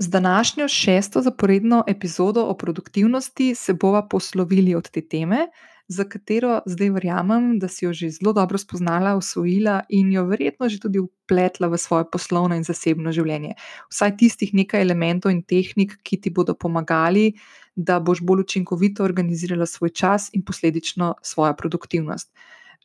Z današnjo šesto zaporedno epizodo o produktivnosti se bova poslovili od te teme, za katero zdaj verjamem, da si jo že zelo dobro spoznala, usvojila in jo verjetno že tudi upletla v svoje poslovno in zasebno življenje. Vsaj tistih nekaj elementov in tehnik, ki ti bodo pomagali, da boš bolj učinkovito organizirala svoj čas in posledično svojo produktivnost.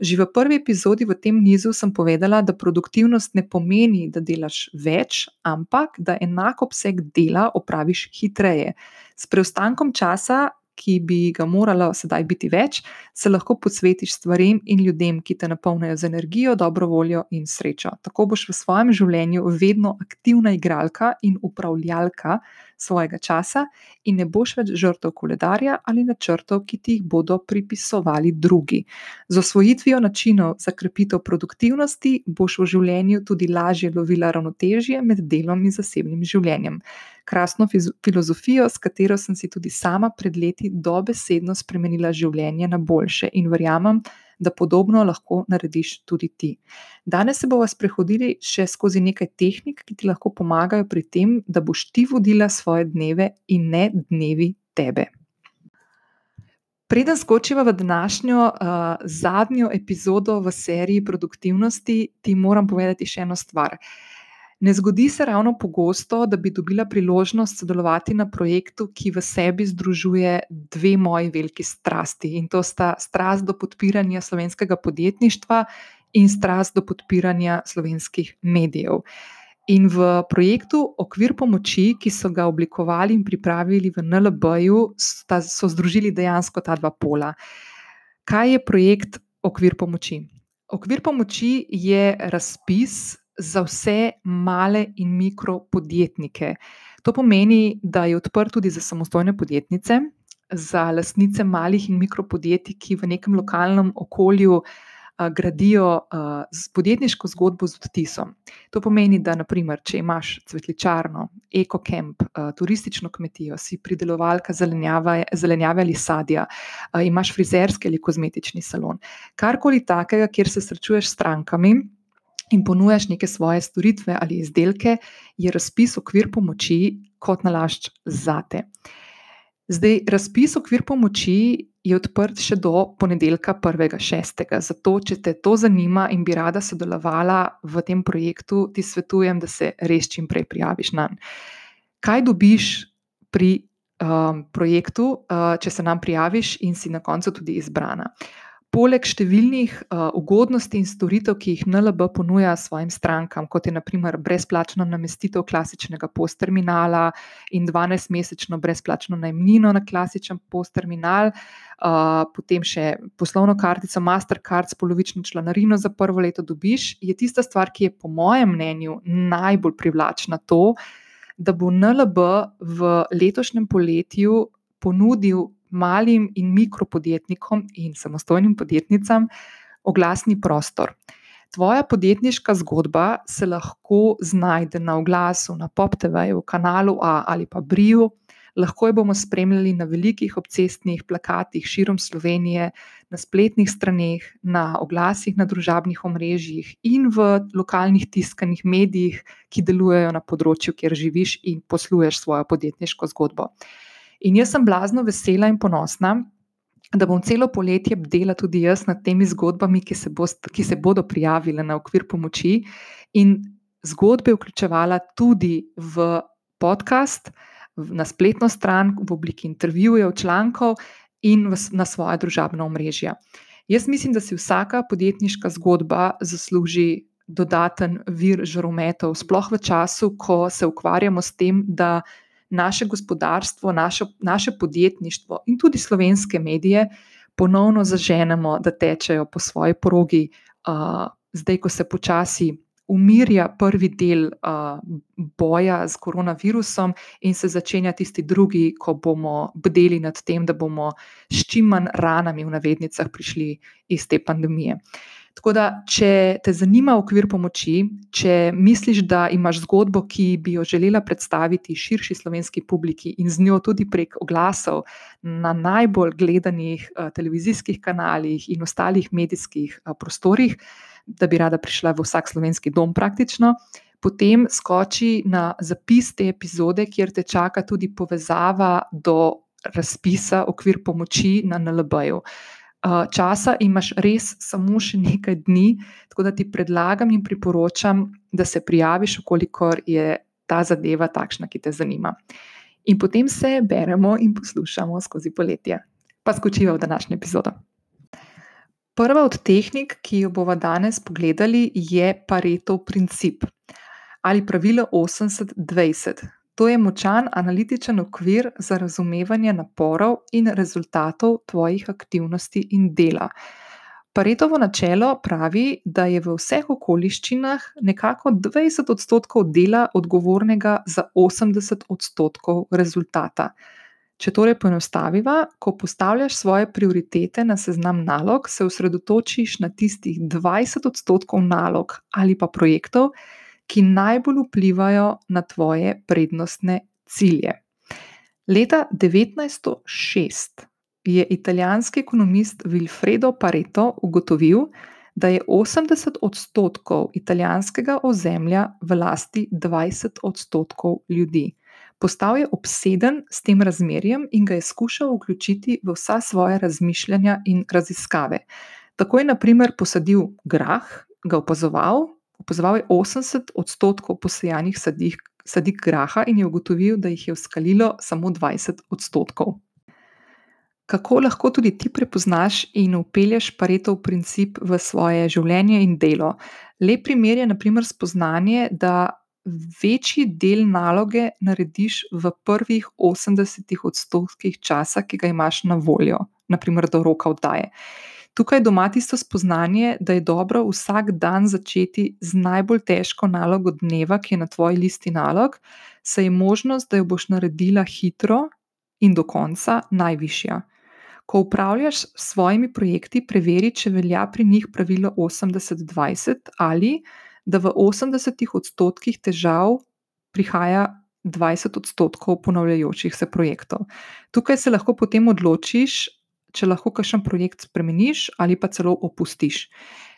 Že v prvi epizodi v tem nizu sem povedala, da produktivnost ne pomeni, da delaš več, ampak da enak obseg dela opraviš hitreje. S preostankom časa ki bi ga moralo sedaj biti več, se lahko posvetiš stvarem in ljudem, ki te napolnijo z energijo, dobro voljo in srečo. Tako boš v svojem življenju vedno aktivna igralka in upravljalka svojega časa in ne boš več žrtev koledarja ali načrtov, ki ti jih bodo pripisovali drugi. Z osvojitvijo načinov za krepitev produktivnosti boš v življenju tudi lažje lovila ravnotežje med delom in zasebnim življenjem krasno filozofijo, s katero sem si tudi sama pred leti dobesedno spremenila življenje na boljše in verjamem, da podobno lahko narediš tudi ti. Danes se bomo sprehodili še skozi nekaj tehnik, ki ti lahko pomagajo pri tem, da boš ti vodila svoje dneve in ne dnevi tebe. Preden skočiva v današnjo uh, zadnjo epizodo v seriji produktivnosti, ti moram povedati še eno stvar. Uh, Ne zgodi se ravno pogosto, da bi dobila priložnost sodelovati na projektu, ki v sebi združuje dve moji veliki strasti. In to sta strast do podpiranja slovenskega podjetništva in strast do podpiranja slovenskih medijev. In v projektu Okvir pomoči, ki so ga oblikovali in pripravili v NLB-ju, so združili dejansko ta dva pola. Kaj je projekt Okvir pomoči? Okvir pomoči je razpis za vse male in mikro podjetnike. To pomeni, da je odprt tudi za samostojne podjetnice, za lastnice malih in mikro podjetij, ki v nekem lokalnem okolju a, gradijo a, podjetniško zgodbo z odtisom. To pomeni, da naprimer, če imaš cvetličarno, ekokemp, turistično kmetijo, si pridelovalka zelenjave, zelenjave ali sadja, a, imaš frizerski ali kozmetični salon, karkoli takega, kjer se srečuješ s strankami in ponujaš neke svoje storitve ali izdelke, je razpis okvir pomoči kot nalašč zate. Zdaj, razpis okvir pomoči je odprt še do ponedeljka 1.6. Zato, če te to zanima in bi rada sodelovala v tem projektu, ti svetujem, da se res čim prej prijaviš na njega. Kaj dobiš pri um, projektu, uh, če se nam prijaviš in si na koncu tudi izbrana? Poleg številnih uh, ugodnosti in storitev, ki jih NLB ponuja svojim strankam, kot je naprimer brezplačno namestitev klasičnega postterminala in 12-mesečno brezplačno najmnino na klasičen postterminal, uh, potem še poslovno kartico Mastercard s polovično članarino za prvo leto dobiš, je tista stvar, ki je po mojem mnenju najbolj privlačna to, da bo NLB v letošnjem poletju ponudil malim in mikropodjetnikom in samostojnim podjetnicam oglasni prostor. Tvoja podjetniška zgodba se lahko znajde na oglasu na PopTV-ju, kanalu A ali pa Briju. Lahko jo bomo spremljali na velikih obcestnih plakatih širom Slovenije, na spletnih straneh, na oglasih na družabnih omrežjih in v lokalnih tiskanih medijih, ki delujejo na področju, kjer živiš in posluješ svojo podjetniško zgodbo. In jaz sem blazno vesela in ponosna, da bom celo poletje bdela tudi jaz nad temi zgodbami, ki se, bo, ki se bodo prijavile na okvir pomoči in zgodbe vključevala tudi v podcast, na spletno stran, v obliki intervjujev, člankov in v, na svoje družabno omrežje. Jaz mislim, da si vsaka podjetniška zgodba zasluži dodaten vir žarometov, sploh v času, ko se ukvarjamo s tem, da naše gospodarstvo, naše, naše podjetništvo in tudi slovenske medije ponovno zaženemo, da tečejo po svoji progi, uh, zdaj, ko se počasi umirja prvi del uh, boja z koronavirusom in se začenja tisti drugi, ko bomo bdeli nad tem, da bomo s čim manj ranami v navednicah prišli iz te pandemije. Tako da, če te zanima okvir pomoči, če misliš, da imaš zgodbo, ki bi jo želela predstaviti širši slovenski publiki in z njo tudi prek oglasov na najbolj gledanih uh, televizijskih kanalih in ostalih medijskih uh, prostorih, da bi rada prišla v vsak slovenski dom praktično. potem skoči na zapis te epizode, kjer te čaka tudi povezava do razpisa okvir pomoči na NLB-ju. Časa imaš res samo še nekaj dni, tako da ti predlagam in priporočam, da se prijaviš, kolikor je ta zadeva takšna, ki te zanima. In potem se beremo in poslušamo skozi poletje. Pa skočiva v današnjo epizodo. Prva od tehnik, ki jo bomo danes pogledali, je Paretov princip ali pravilo 80-20. To je močan analitičen okvir za razumevanje naporov in rezultatov tvojih aktivnosti in dela. Paretovo načelo pravi, da je v vseh okoliščinah nekako 20 odstotkov dela odgovornega za 80 odstotkov rezultata. Če torej poenostaviva, ko postavljaš svoje prioritete na seznam nalog, se osredotočiš na tistih 20 odstotkov nalog ali pa projektov, ki najbolj vplivajo na tvoje prednostne cilje. Leta 1906 je italijanski ekonomist Wilfredo Pareto ugotovil, da je 80 odstotkov italijanskega ozemlja v lasti 20 odstotkov ljudi. Postal je obseden s tem razmerjem in ga je skušal vključiti v vsa svoja razmišljanja in raziskave. Tako je, na primer, posadil grah, ga opazoval, opazoval je 80 odstotkov posejanih sadik, sadik graha in je ugotovil, da jih je uskalilo samo 20 odstotkov. Kako lahko tudi ti prepoznaš in upelješ paretov princip v svoje življenje in delo? Lep primer je, naprimer, spoznanje, da večji del naloge narediš v prvih 80 odstotkih časa, ki ga imaš na voljo, naprimer do roka oddaje. Tukaj doma tisto spoznanje, da je dobro vsak dan začeti z najbolj težko nalogo dneva, ki je na tvoji listi nalog, saj je možnost, da jo boš naredila hitro in do konca najvišja. Ko upravljaš s svojimi projekti, preveri, če velja pri njih pravilo 80-20 ali da v 80 odstotkih težav prihaja 20 odstotkov ponavljajočih se projektov. Tukaj se lahko potem odločiš, če lahko kakšen projekt spremeniš ali pa celo opustiš.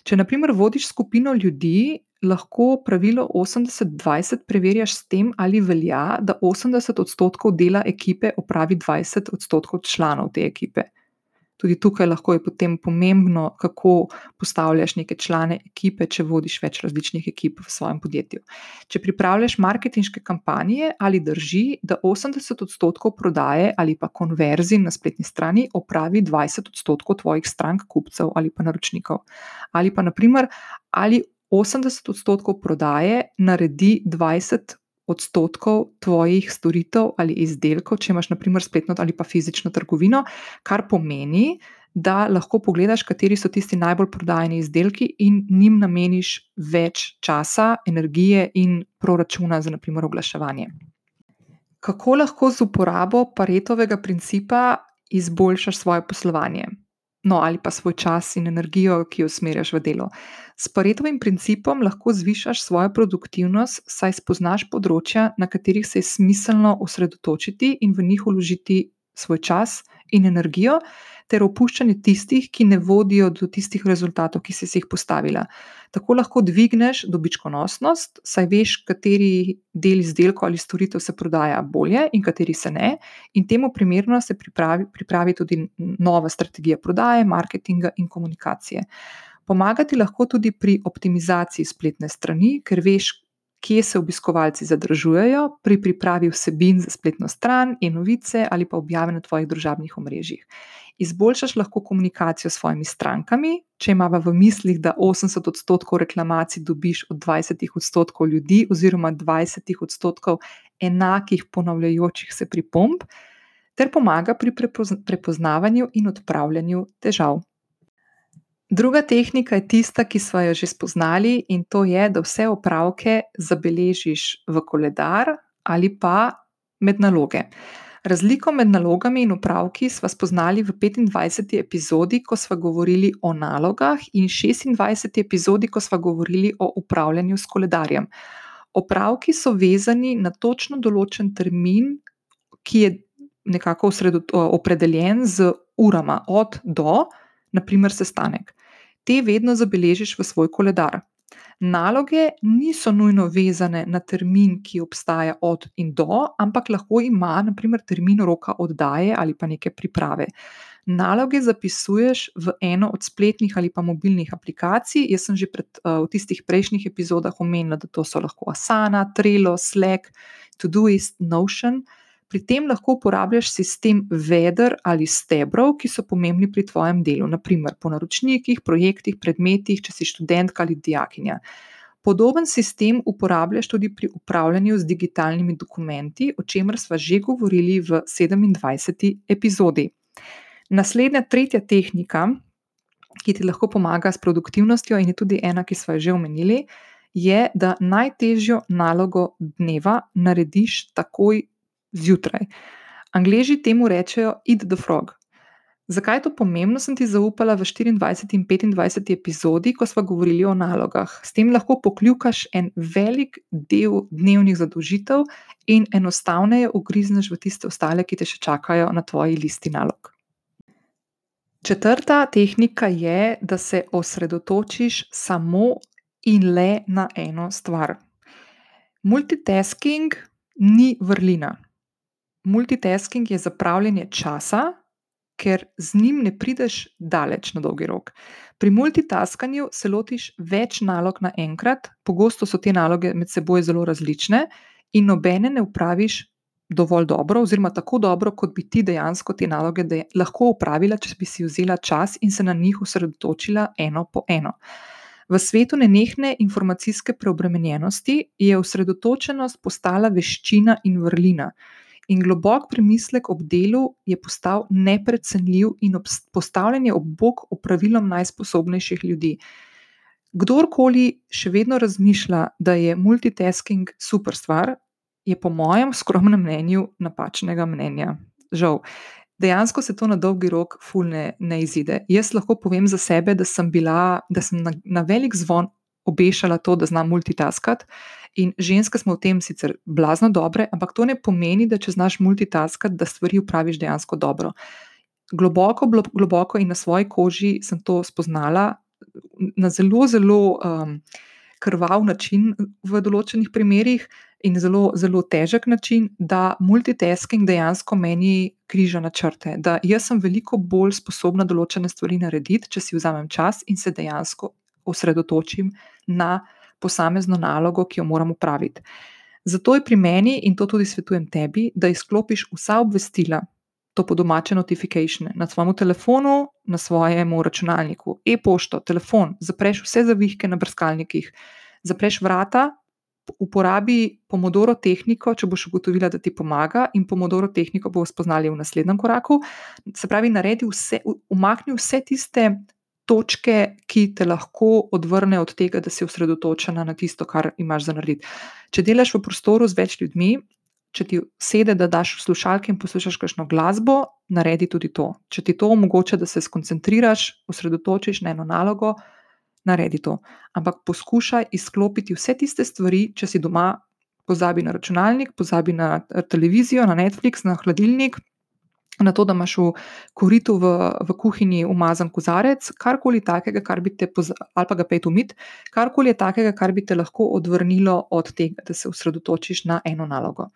Če, na primer, vodiš skupino ljudi, lahko pravilo 80-20 preverjaš s tem, ali velja, da 80 odstotkov dela ekipe opravi 20 odstotkov članov te ekipe. Tudi tukaj lahko je potem pomembno, kako postavljaš neke člane ekipe, če vodiš več različnih ekip v svojem podjetju. Če pripravljaš marketinške kampanje, ali drži, da 80 odstotkov prodaje ali pa konverzij na spletni strani opravi 20 odstotkov tvojih strank, kupcev ali pa naročnikov. Ali pa, naprimer, ali 80 odstotkov prodaje naredi 20 odstotkov tvojih storitev ali izdelkov, če imaš, naprimer, spletno ali pa fizično trgovino, kar pomeni, da lahko pogledaš, kateri so tisti najbolj prodajeni izdelki in njim nameniš več časa, energije in proračuna za, naprimer, oglaševanje. Kako lahko z uporabo paretovega principa izboljšaš svoje poslovanje? No, ali pa svoj čas in energijo, ki jo usmerjaš v delo. S paretovim principom lahko zvišaš svojo produktivnost, saj spoznaš področja, na katerih se je smiselno osredotočiti in v njih uložiti svoj čas in energijo, ter opuščanje tistih, ki ne vodijo do tistih rezultatov, ki si jih postavila. Tako lahko dvigneš dobičkonosnost, saj veš, kateri del izdelka ali storitev se prodaja bolje in kateri se ne, in temu primerno se pripravi, pripravi tudi nova strategija prodaje, marketinga in komunikacije. Pomagati lahko tudi pri optimizaciji spletne strani, ker veš, kje se obiskovalci zadržujejo pri pripravi vsebin za spletno stran in novice ali pa objave na tvojih družabnih omrežjih izboljšaš lahko komunikacijo s svojimi strankami, če imaš v mislih, da 80 odstotkov reklamacij dobiš od 20 odstotkov ljudi, oziroma 20 odstotkov enakih ponavljajočih se pripomb, ter pomaga pri prepoznavanju in odpravljanju težav. Druga tehnika je tista, ki smo jo že spoznali, in to je, da vse opravke zabeležiš v koledar ali pa med naloge. Razliko med nalogami in upravki smo spoznali v 25. epizodi, ko smo govorili o nalogah, in 26. epizodi, ko smo govorili o upravljanju s koledarjem. Opravki so vezani na točno določen termin, ki je nekako opredeljen z urama, od do, naprimer, sestanek. Te vedno zabeležiš v svoj koledar. Naloge niso nujno vezane na termin, ki obstaja od in do, ampak lahko ima, naprimer, termin roka oddaje ali pa neke priprave. Naloge zapisuješ v eno od spletnih ali pa mobilnih aplikacij. Jaz sem že pred, v tistih prejšnjih epizodah omenila, da to so lahko Asana, Trello, Slack, Todoist, Notion. Pri tem lahko uporabljaš sistem veder ali stebrov, ki so pomembni pri tvojem delu, naprimer po naročnikih, projektih, predmetih, če si študentka ali dijakinja. Podoben sistem uporabljaš tudi pri upravljanju z digitalnimi dokumenti, o čemer sva že govorili v sedemindvajseti epizodi. Naslednja, tretja tehnika, ki ti lahko pomaga s produktivnostjo in je tudi ena, ki sva jo že omenili, je, da najtežjo nalogo dneva narediš takoj zjutraj. Angleži temu rečejo eat the frog. Zakaj je to pomembno, sem ti zaupala v štiriindvajseti in petindvajseti epizodi, ko sva govorili o nalogah. S tem lahko pokljukaš en velik del dnevnih zadolžitev in enostavneje ugrizneš v tiste ostale, ki te še čakajo na tvoji listi nalog. Četrta tehnika je, da se osredotočiš samo in le na eno stvar. Multitasking ni vrlina. Multitasking je zapravljanje časa, ker z njim ne prideš daleč na dolgi rok. Pri multitaskanju se lotiš več nalog naenkrat, pogosto so te naloge med seboj zelo različne, in nobene ne opraviš dovolj dobro, oziroma tako dobro, kot bi ti dejansko te naloge lahko opravila, če bi si vzela čas in se na njih osredotočila eno po eno. V svetu nenehne informacijske preobremenjenosti je osredotočenost postala veščina in vrlina. In globok premislek ob delu je postal neprecenljiv in postavljanje ob bok opravilom najsposobnejših ljudi. Kdorkoli še vedno razmišlja, da je multitasking super stvar, je po mojem skromnem mnenju napačnega mnenja. Žal. Dejansko se to na dolgi rok ful ne, ne izide. Jaz lahko povem za sebe, da sem bila, da sem na, na velik zvon obešala to, da znam multitaskati. In ženske smo v tem sicer blazno dobre, ampak to ne pomeni, da če znaš multitaskati, da stvari upraviš dejansko dobro. Globoko, globoko in na svoji koži sem to spoznala na zelo, zelo um, krvav način v določenih primerih in zelo, zelo težek način, da multitasking dejansko meni križa na črte. Da jaz sem veliko bolj sposobna določene stvari narediti, če si vzamem čas in se dejansko osredotočim na posamezno nalogo, ki jo moram upraviti. Zato je pri meni, in to tudi svetujem tebi, da izklopiš vsa obvestila, to po domače notifikacije, na svojem telefonu, na svojem računalniku, e-pošto, telefon, zapreš vse zavihke na brskalnikih, zapreš vrata, uporabi pomodoro tehniko, če boš ugotovila, da ti pomaga, in pomodoro tehniko boš spoznali v naslednjem koraku. Se pravi, naredi vse, umakni vse tiste točke, ki te lahko odvrnejo od tega, da si osredotočena na tisto, kar imaš za narediti. Če delaš v prostoru z več ljudmi, če ti sede, da daš slušalke in poslušaš kakšno glasbo, naredi tudi to. Če ti to omogoča, da se skoncentriraš, osredotočiš na eno nalogo, naredi to. Ampak poskušaj izklopiti vse tiste stvari, če si doma, pozabi na računalnik, pozabi na televizijo, na Netflix, na hladilnik na to, da imaš v koritu v, v kuhinji umazan kozarec, karkoli takega, kar bi te, ali pa ga pet umit, karkoli je takega, kar bi te lahko odvrnilo od tega, da se osredotočiš na eno nalogo.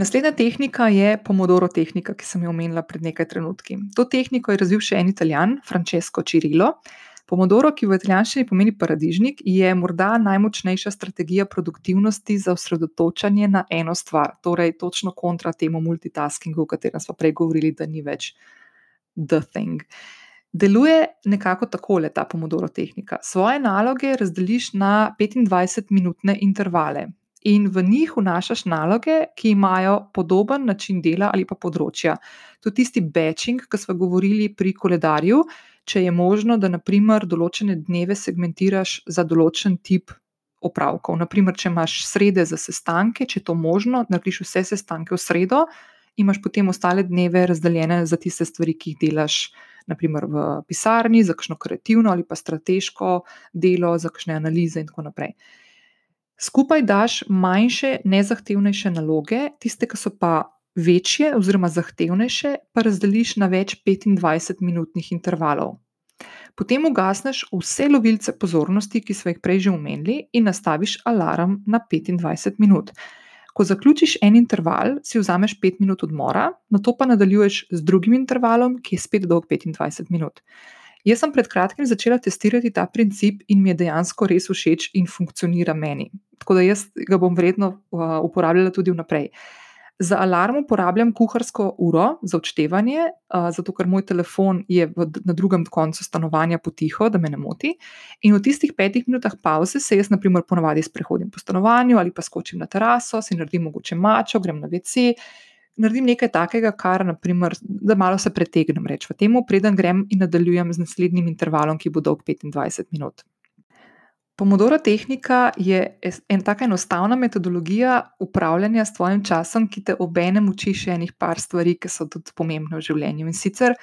Naslednja tehnika je Pomodoro tehnika, ki sem jo omenila pred nekaj trenutki. To tehniko je razvil še en italijan, Francesco Cirillo. Pomodoro, ki v italijanščini pomeni paradižnik, je morda najmočnejša strategija produktivnosti za osredotočanje na eno stvar, torej točno kontra temu multitaskingu, o katerem smo prej govorili, da ni več the thing. Deluje nekako takole ta Pomodoro tehnika. Svoje naloge razdeliš na 25-minutne intervale. In v njih vnašaš naloge, ki imajo podoben način dela ali pa področja. To je tisti batching, ki smo govorili pri koledarju, če je možno, da naprimer določene dneve segmentiraš za določen tip opravkov. Naprimer, če imaš srede za sestanke, če je to možno, narediš vse sestanke v sredo, imaš potem ostale dneve razdeljene za tiste stvari, ki jih delaš. Naprimer v pisarni, za kakšno kreativno ali pa strateško delo, za kakšne analize, in tako naprej. Skupaj daš manjše, nezahtevnejše naloge, tiste, ki so pa večje oziroma zahtevnejše pa razdeliš na več 25-minutnih intervalov. Potem ugasneš vse lovilce pozornosti, ki smo jih prej že omenili, in nastaviš alarm na 25 minut. Ko zaključiš en interval, si vzameš 5 minut odmora, na to pa nadaljuješ z drugim intervalom, ki je spet dolg 25 minut. Jaz sem pred kratkim začela testirati ta princip in mi je dejansko res všeč in funkcionira meni. Tako da jaz ga bom vredno uh, uporabljala tudi vnaprej. Za alarm uporabljam kuharsko uro za odštevanje, uh, zato ker moj telefon je v, na drugem koncu stanovanja potiho, da me ne moti. In v tistih petih minutah pauze se jaz, na primer, ponavadi sprehodim po stanovanju ali pa skočim na teraso, si naredim mogoče mačo, grem na WC naredim nekaj takega, kar, naprimer, da malo se pretegnem, rečem, temu, preden grem in nadaljujem z naslednjim intervalom, ki bo dolg 25 minut. Pomodoro tehnika je ena tako enostavna metodologija upravljanja s tvojim časom, ki te obenem uči še enih par stvari, ki so tudi pomembne v življenju. In sicer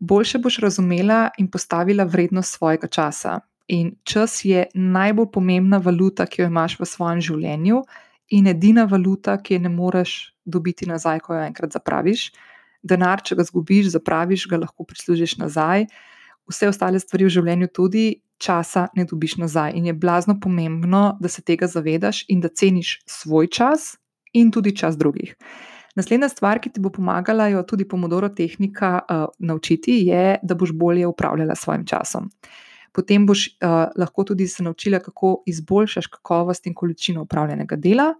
boljše boš razumela in postavila vrednost svojega časa. In čas je najbolj pomembna valuta, ki jo imaš v svojem življenju, in edina valuta, ki je ne moreš dobiti nazaj, ko jo enkrat zapraviš. Denar, če ga zgubiš, zapraviš, ga lahko prislužiš nazaj. Vse ostale stvari v življenju tudi časa ne dobiš nazaj. In je blazno pomembno, da se tega zavedaš in da ceniš svoj čas in tudi čas drugih. Naslednja stvar, ki ti bo pomagala, jo tudi pomodoro tehnika uh, naučiti, je, da boš bolje upravljala s svojim časom. Potem boš uh, lahko tudi se naučila, kako izboljšaš kakovost in količino upravljenega dela,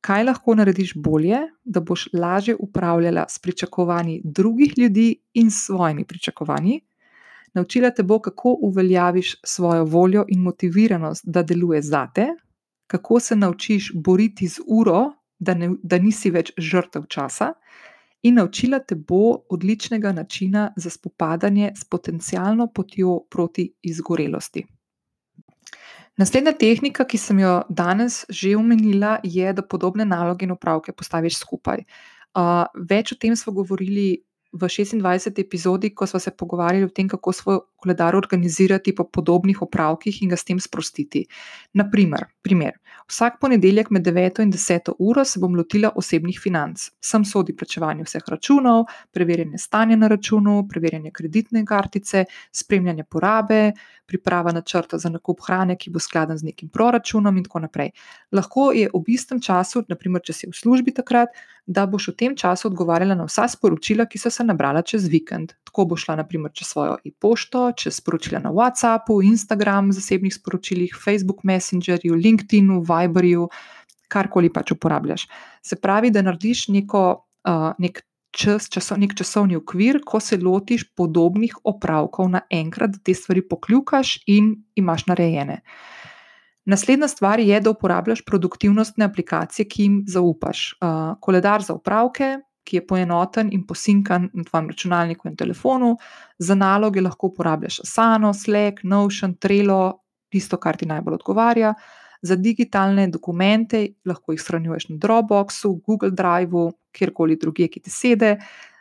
kaj lahko narediš bolje, da boš lažje upravljala s pričakovanji drugih ljudi in svojimi pričakovanji. Naučila te bo, kako uveljaviš svojo voljo in motiviranost, da deluje zate, kako se naučiš boriti z uro, da, ne, da nisi več žrtev časa, in naučila te bo odličnega načina za spopadanje s potencijalno potjo proti izgorelosti. Naslednja tehnika, ki sem jo danes že omenila, je, da podobne naloge in upravke postaviš skupaj. Uh, več o tem smo govorili v 26. epizodi, ko smo se pogovarjali o tem, kako svoj koledar organizirati po podobnih opravkih in ga s tem sprostiti. Naprimer, primer. Vsak ponedeljek med 9 in 10 uro se bom lotila osebnih financ. Sem sodi plačevanje vseh računov, preverjanje stanja na računu, preverjanje kreditne kartice, spremljanje porabe, priprava načrta za nakup hrane, ki bo skladen z nekim proračunom, in tako naprej. Lahko je v istem času, naprimer, če si v službi takrat, da boš v tem času odgovarjala na vsa sporočila, ki so se nabrala čez vikend. Tako bo šla, naprimer, čez svojo e-pošto, čez sporočila na WhatsAppu, Instagram, zasebnih sporočilih, Facebook Messengerju, LinkedInu, Viberju, karkoli pač uporabljaš. Se pravi, da narediš neko, uh, nek čas, časo, nek časovni okvir, ko se lotiš podobnih opravkov naenkrat, da te stvari pokljukaš in imaš narejene. Naslednja stvar je, da uporabljaš produktivnostne aplikacije, ki jim zaupaš. Uh, koledar za upravke, ki je poenoten in posinkan na tvojem računalniku in telefonu, za naloge lahko uporabljaš Asano, Slack, Notion, Trello, tisto, kar ti najbolj odgovarja. Za digitalne dokumente lahko jih shranjuješ na Dropboxu, Google Driveu, kjerkoli drugje, ki ti sede.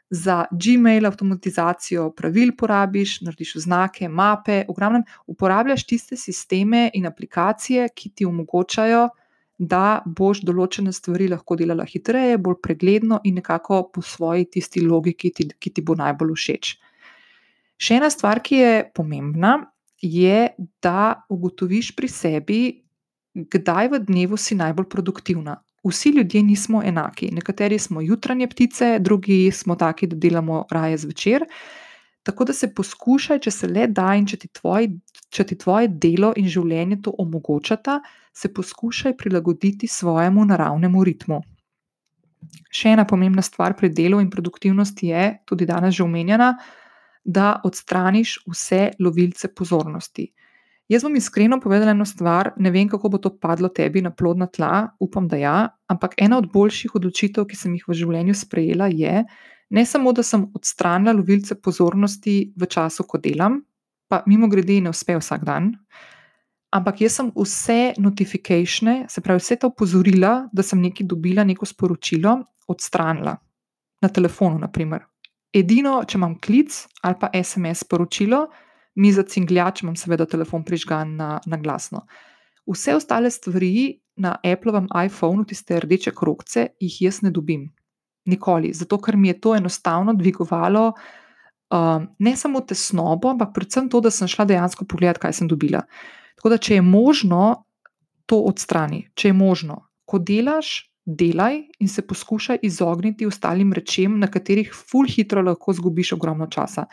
Za Gmail avtomatizacijo pravil porabiš, narediš znake, mape, v glavnem uporabljaš tiste sisteme in aplikacije, ki ti omogočajo, da boš določene stvari lahko delala hitreje, bolj pregledno in nekako po svoji tisti logiki, ki ti, ki ti bo najbolj všeč. Še ena stvar, ki je pomembna, je, da ugotoviš pri sebi, kdaj v dnevu si najbolj produktivna. Vsi ljudje nismo enaki. Nekateri smo jutranje ptice, drugi smo taki, da delamo raje zvečer. Tako da se poskušaj, če se le da in če ti, tvoj, če ti tvoje delo in življenje to omogočata, se poskušaj prilagoditi svojemu naravnemu ritmu. Še ena pomembna stvar pri delu in produktivnosti je, tudi danes že omenjena, da odstraniš vse lovilce pozornosti. Jaz bom iskreno povedala eno stvar, ne vem, kako bo to padlo tebi na plodna tla, upam, da ja, ampak ena od boljših odločitev, ki sem jih v življenju sprejela, je ne samo, da sem odstranila lovilce pozornosti v času, ko delam, pa mimo grede ne uspe vsak dan, ampak jaz sem vse notifikacije, se pravi, vse ta opozorila, da sem nekaj dobila, neko sporočilo, odstranila na telefonu, naprimer. Edino, če imam klic ali pa SMS sporočilo, mi za cingljač imam seveda telefon prižgan na, na glasno. Vse ostale stvari na Appleovem iPhonu, tiste rdeče krokce, jih jaz ne dobim. Nikoli. Zato, ker mi je to enostavno dvigovalo uh, ne samo tesnobo, ampak predvsem to, da sem šla dejansko pogledat, kaj sem dobila. Tako da, če je možno, to odstrani. Če je možno, ko delaš, delaj in se poskušaj izogniti ostalim rečem, na katerih ful hitro lahko zgubiš ogromno časa.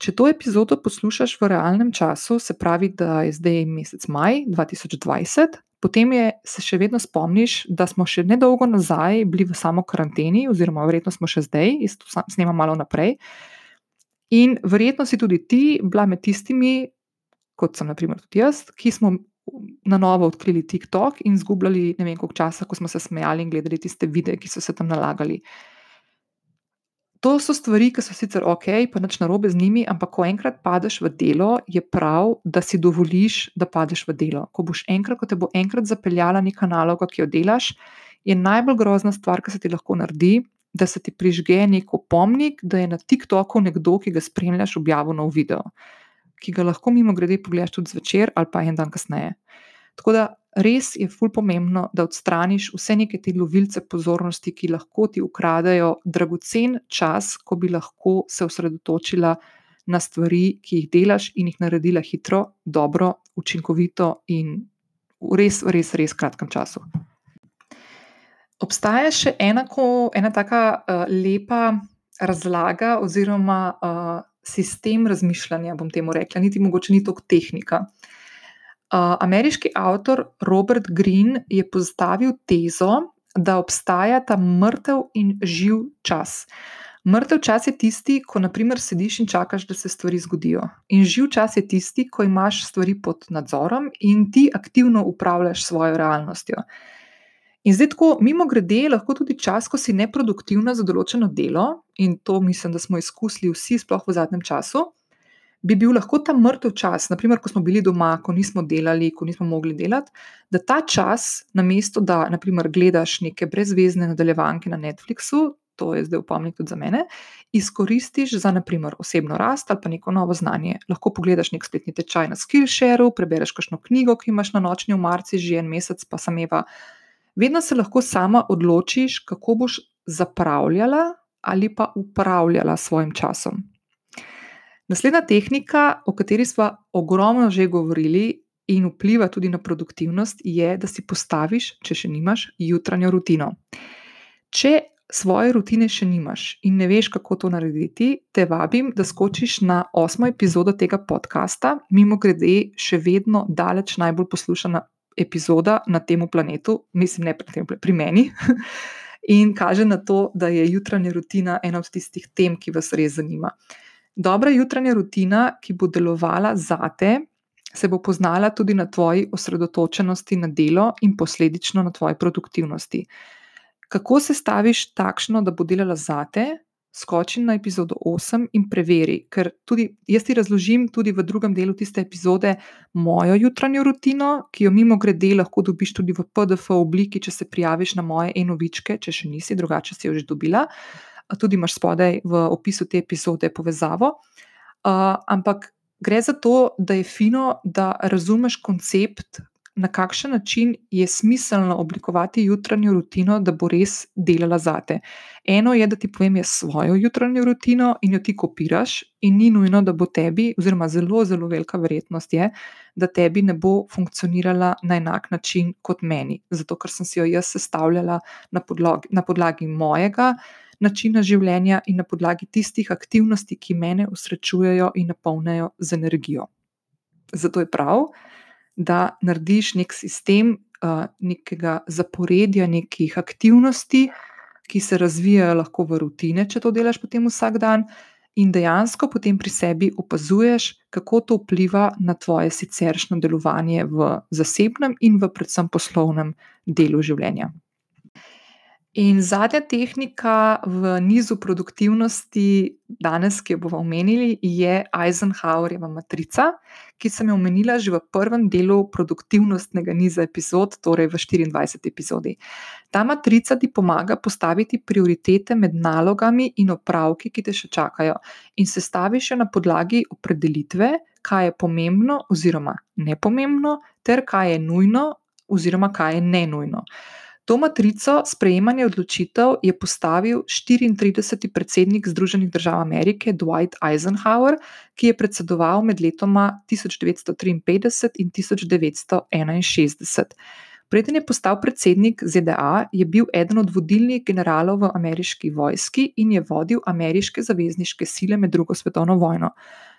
Če to epizodo poslušaš v realnem času, se pravi, da je zdaj mesec maj 2020, potem je, se še vedno spomniš, da smo še nedolgo nazaj bili v samo karanteni, oziroma verjetno smo še zdaj, jaz to snemam malo naprej. In verjetno si tudi ti bila med tistimi, kot sem naprimer tudi jaz, ki smo na novo odkrili TikTok in izgubljali ne vem koliko časa, ko smo se smejali in gledali tiste videe, ki so se tam nalagali. To so stvari, ki so sicer ok, pa nič narobe z njimi, ampak ko enkrat padeš v delo, je prav, da si dovoliš, da padeš v delo. Ko boš enkrat, ko te bo enkrat zapeljala neka naloga, ki jo delaš, je najbolj grozna stvar, ki se ti lahko naredi, da se ti prižge nek opomnik, da je na TikToku nekdo, ki ga spremljaš, objavil nov video ki ga lahko mimo grede pogledaš tudi zvečer ali pa en dan kasneje. Tako da res je ful pomembno, da odstraniš vse neke te lovilce pozornosti, ki lahko ti ukradajo dragocen čas, ko bi lahko se osredotočila na stvari, ki jih delaš in jih naredila hitro, dobro, učinkovito in v res, res, res kratkem času. Obstaja še enako, ena taka uh, lepa razlaga oziroma uh, sistem razmišljanja, bom temu rekla, niti mogoče ni toliko tehnika. Uh, ameriški avtor Robert Greene je postavil tezo, da obstaja ta mrtev in živ čas. Mrtev čas je tisti, ko naprimer sediš in čakaš, da se stvari zgodijo. In živ čas je tisti, ko imaš stvari pod nadzorom in ti aktivno upravljaš svojo realnostjo. In zdaj, tako mimo grede, lahko tudi čas, ko si neproduktivna za določeno delo, in to mislim, da smo izkusili vsi, sploh v zadnjem času, bi bil lahko ta mrtev čas, naprimer, ko smo bili doma, ko nismo delali, ko nismo mogli delati, da ta čas, namesto da naprimer, gledaš neke brezvezne nadaljevanke na Netflixu, to je zdaj upomnik tudi za mene, izkoristiš za naprimer, osebno rast ali pa neko novo znanje. Lahko pogledaš nek spletni tečaj na Skillshare, prebereš kakšno knjigo, ki imaš na nočni umarci že en mesec, pa sem eva vedno se lahko sama odločiš, kako boš zapravljala ali pa upravljala s svojim časom. Naslednja tehnika, o kateri smo ogromno že govorili in vpliva tudi na produktivnost, je, da si postaviš, če še nimaš, jutranjo rutino. Če svoje rutine še nimaš in ne veš, kako to narediti, te vabim, da skočiš na osmo epizodo tega podcasta, mimo grede, še vedno daleč najbolj poslušana epizoda na tem planetu, mislim, ne pri, tem, pri meni, in kaže na to, da je jutranja rutina ena od tistih tem, ki vas res zanima. Dobra jutranja rutina, ki bo delovala zate, se bo poznala tudi na tvoji osredotočenosti na delo in posledično na tvoji produktivnosti. Kako se staviš takšno, da bo delala zate, skoči na epizodo 8 in preveri, ker tudi jaz ti razložim tudi v drugem delu tiste epizode mojo jutranjo rutino, ki jo mimo grede lahko dobiš tudi v PDF obliki, če se prijaviš na moje enovičke, če še nisi, drugače si jo že dobila. Tudi imaš spodaj v opisu te epizode povezavo. Uh, ampak gre za to, da je fino, da razumeš koncept, na kakšen način je smiselno oblikovati jutranjo rutino, da bo res delala zate. Eno je, da ti povem svojo jutranjo rutino in jo ti kopiraš, in ni nujno, da bo tebi, oziroma zelo, zelo velika verjetnost je, da tebi ne bo funkcionirala na enak način kot meni. Zato, ker sem si jo jaz sestavljala na podlagi, na podlagi mojega. Načina življenja in na podlagi tistih aktivnosti, ki mene usrečujejo in napolnijo z energijo. Zato je prav, da narediš nek sistem uh, nekega zaporedja, nekih aktivnosti, ki se razvijajo lahko v rutine, če to delaš potem vsak dan, in dejansko potem pri sebi opazuješ, kako to vpliva na tvoje siceršno delovanje v zasebnem in v predvsem poslovnem delu življenja. In zadnja tehnika v nizu produktivnosti, danes, ki jo bomo omenili, je Eisenhowerjeva matrica, ki sem jo omenila že v prvem delu produktivnostnega niza epizod, torej v 24. epizodi. Ta matrica ti pomaga postaviti prioritete med nalogami in opravki, ki te še čakajo, in sestaviš jo na podlagi opredelitve, kaj je pomembno oziroma nepomembno, ter kaj je nujno oziroma kaj je ne nujno. To matrico sprejemanja odločitev je postavil 34. predsednik Združenih držav Amerike Dwight Eisenhower, ki je predsedoval med letoma 1953 in 1961. Preden je postal predsednik ZDA, je bil eden od vodilnih generalov v ameriški vojski in je vodil ameriške zavezniške sile med drugo svetovno vojno.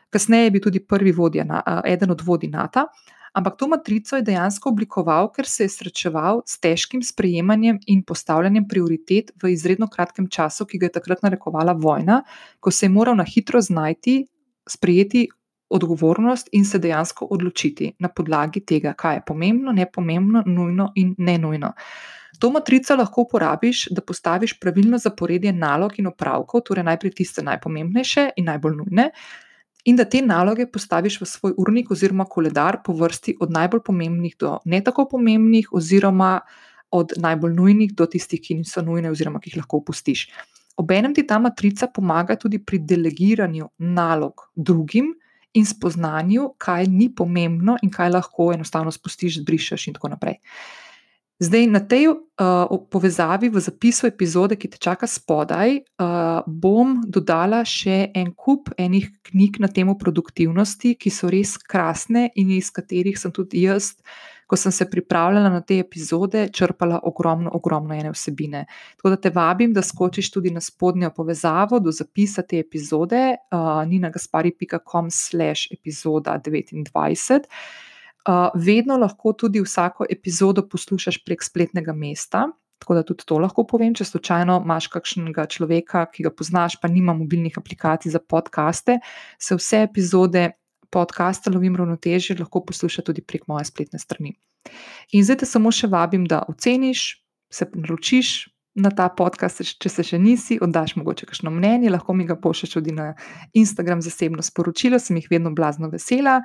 Kasneje je bil tudi prvi vodja, eden od vodij NATO. Ampak to matrico je dejansko oblikoval, ker se je srečeval s težkim sprejemanjem in postavljanjem prioritet v izredno kratkem času, ki ga je takrat narekovala vojna, ko se je moral na hitro znajti, sprejeti odgovornost in se dejansko odločiti na podlagi tega, kaj je pomembno, ne pomembno, nujno in ne nujno. To matrico lahko uporabiš, da postaviš pravilno zaporedje nalog in opravkov, torej najprej tiste najpomembnejše in najbolj nujne in da te naloge postaviš v svoj urnik oziroma koledar po vrsti od najbolj pomembnih do ne tako pomembnih, oziroma od najbolj nujnih do tistih, ki niso nujne, oziroma ki jih lahko opustiš. Obenem ti ta matrica pomaga tudi pri delegiranju nalog drugim in spoznanju, kaj ni pomembno in kaj lahko enostavno spustiš, zbrišeš in tako naprej. Zdaj, na tej uh, povezavi v zapisu epizode, ki te čaka spodaj, uh, bom dodala še en kup enih knjig na temo produktivnosti, ki so res krasne in iz katerih sem tudi jaz, ko sem se pripravljala na te epizode, črpala ogromno, ogromno ene vsebine. Tako da te vabim, da skočiš tudi na spodnjo povezavo do zapisa te epizode, uh, ninagaspari.com/slash epizoda 29 vedno lahko tudi vsako epizodo poslušaš prek spletnega mesta. Tako da tudi to lahko povem, če slučajno imaš kakšnega človeka, ki ga poznaš, pa nima mobilnih aplikacij za podkaste, se vse epizode podcasta Lovim ravnotežje lahko posluša tudi prek moje spletne strani. In zdaj te samo še vabim, da oceniš, se naročiš na ta podcast, če se še nisi, oddaš mogoče kakšno mnenje, lahko mi ga pošlješ tudi na Instagram zasebno sporočilo, sem jih vedno blazno vesela.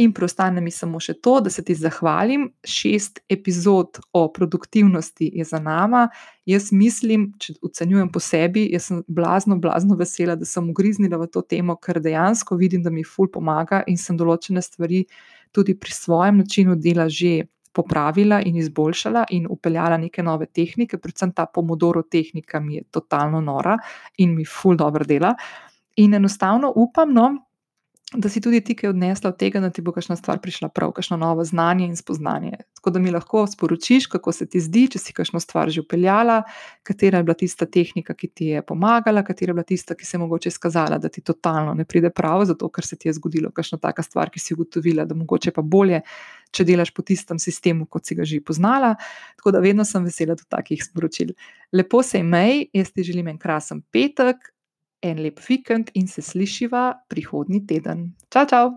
In preostane mi samo še to, da se ti zahvalim. Šest epizod o produktivnosti je za nami. Jaz mislim, če ocenjujem po sebi, jaz sem blazno, blazno vesela, da sem ugriznila v to temo, ker dejansko vidim, da mi ful pomaga in sem določene stvari tudi pri svojem načinu dela že popravila in izboljšala in upeljala neke nove tehnike, predvsem ta pomodoro tehnika mi je totalno nora in mi ful dobro dela. In enostavno upam, no, da si tudi ti kaj odnesla od tega, da ti bo kakšna stvar prišla prav, kakšno novo znanje in spoznanje. Tako da mi lahko sporočiš, kako se ti zdi, če si kakšno stvar že upeljala, katera je bila tista tehnika, ki ti je pomagala, katera je bila tista, ki se je mogoče izkazala, da ti totalno ne pride prav, zato ker se ti je zgodilo kakšna taka stvar, ki si ugotovila, da mogoče pa bolje, če delaš po tistem sistemu, kot si ga že poznala. Tako da vedno sem vesela do takih sporočil. Lepo se imej, jaz ti želim en krasen petek en lep vikend in se slišiva prihodnji teden. Čau, čau!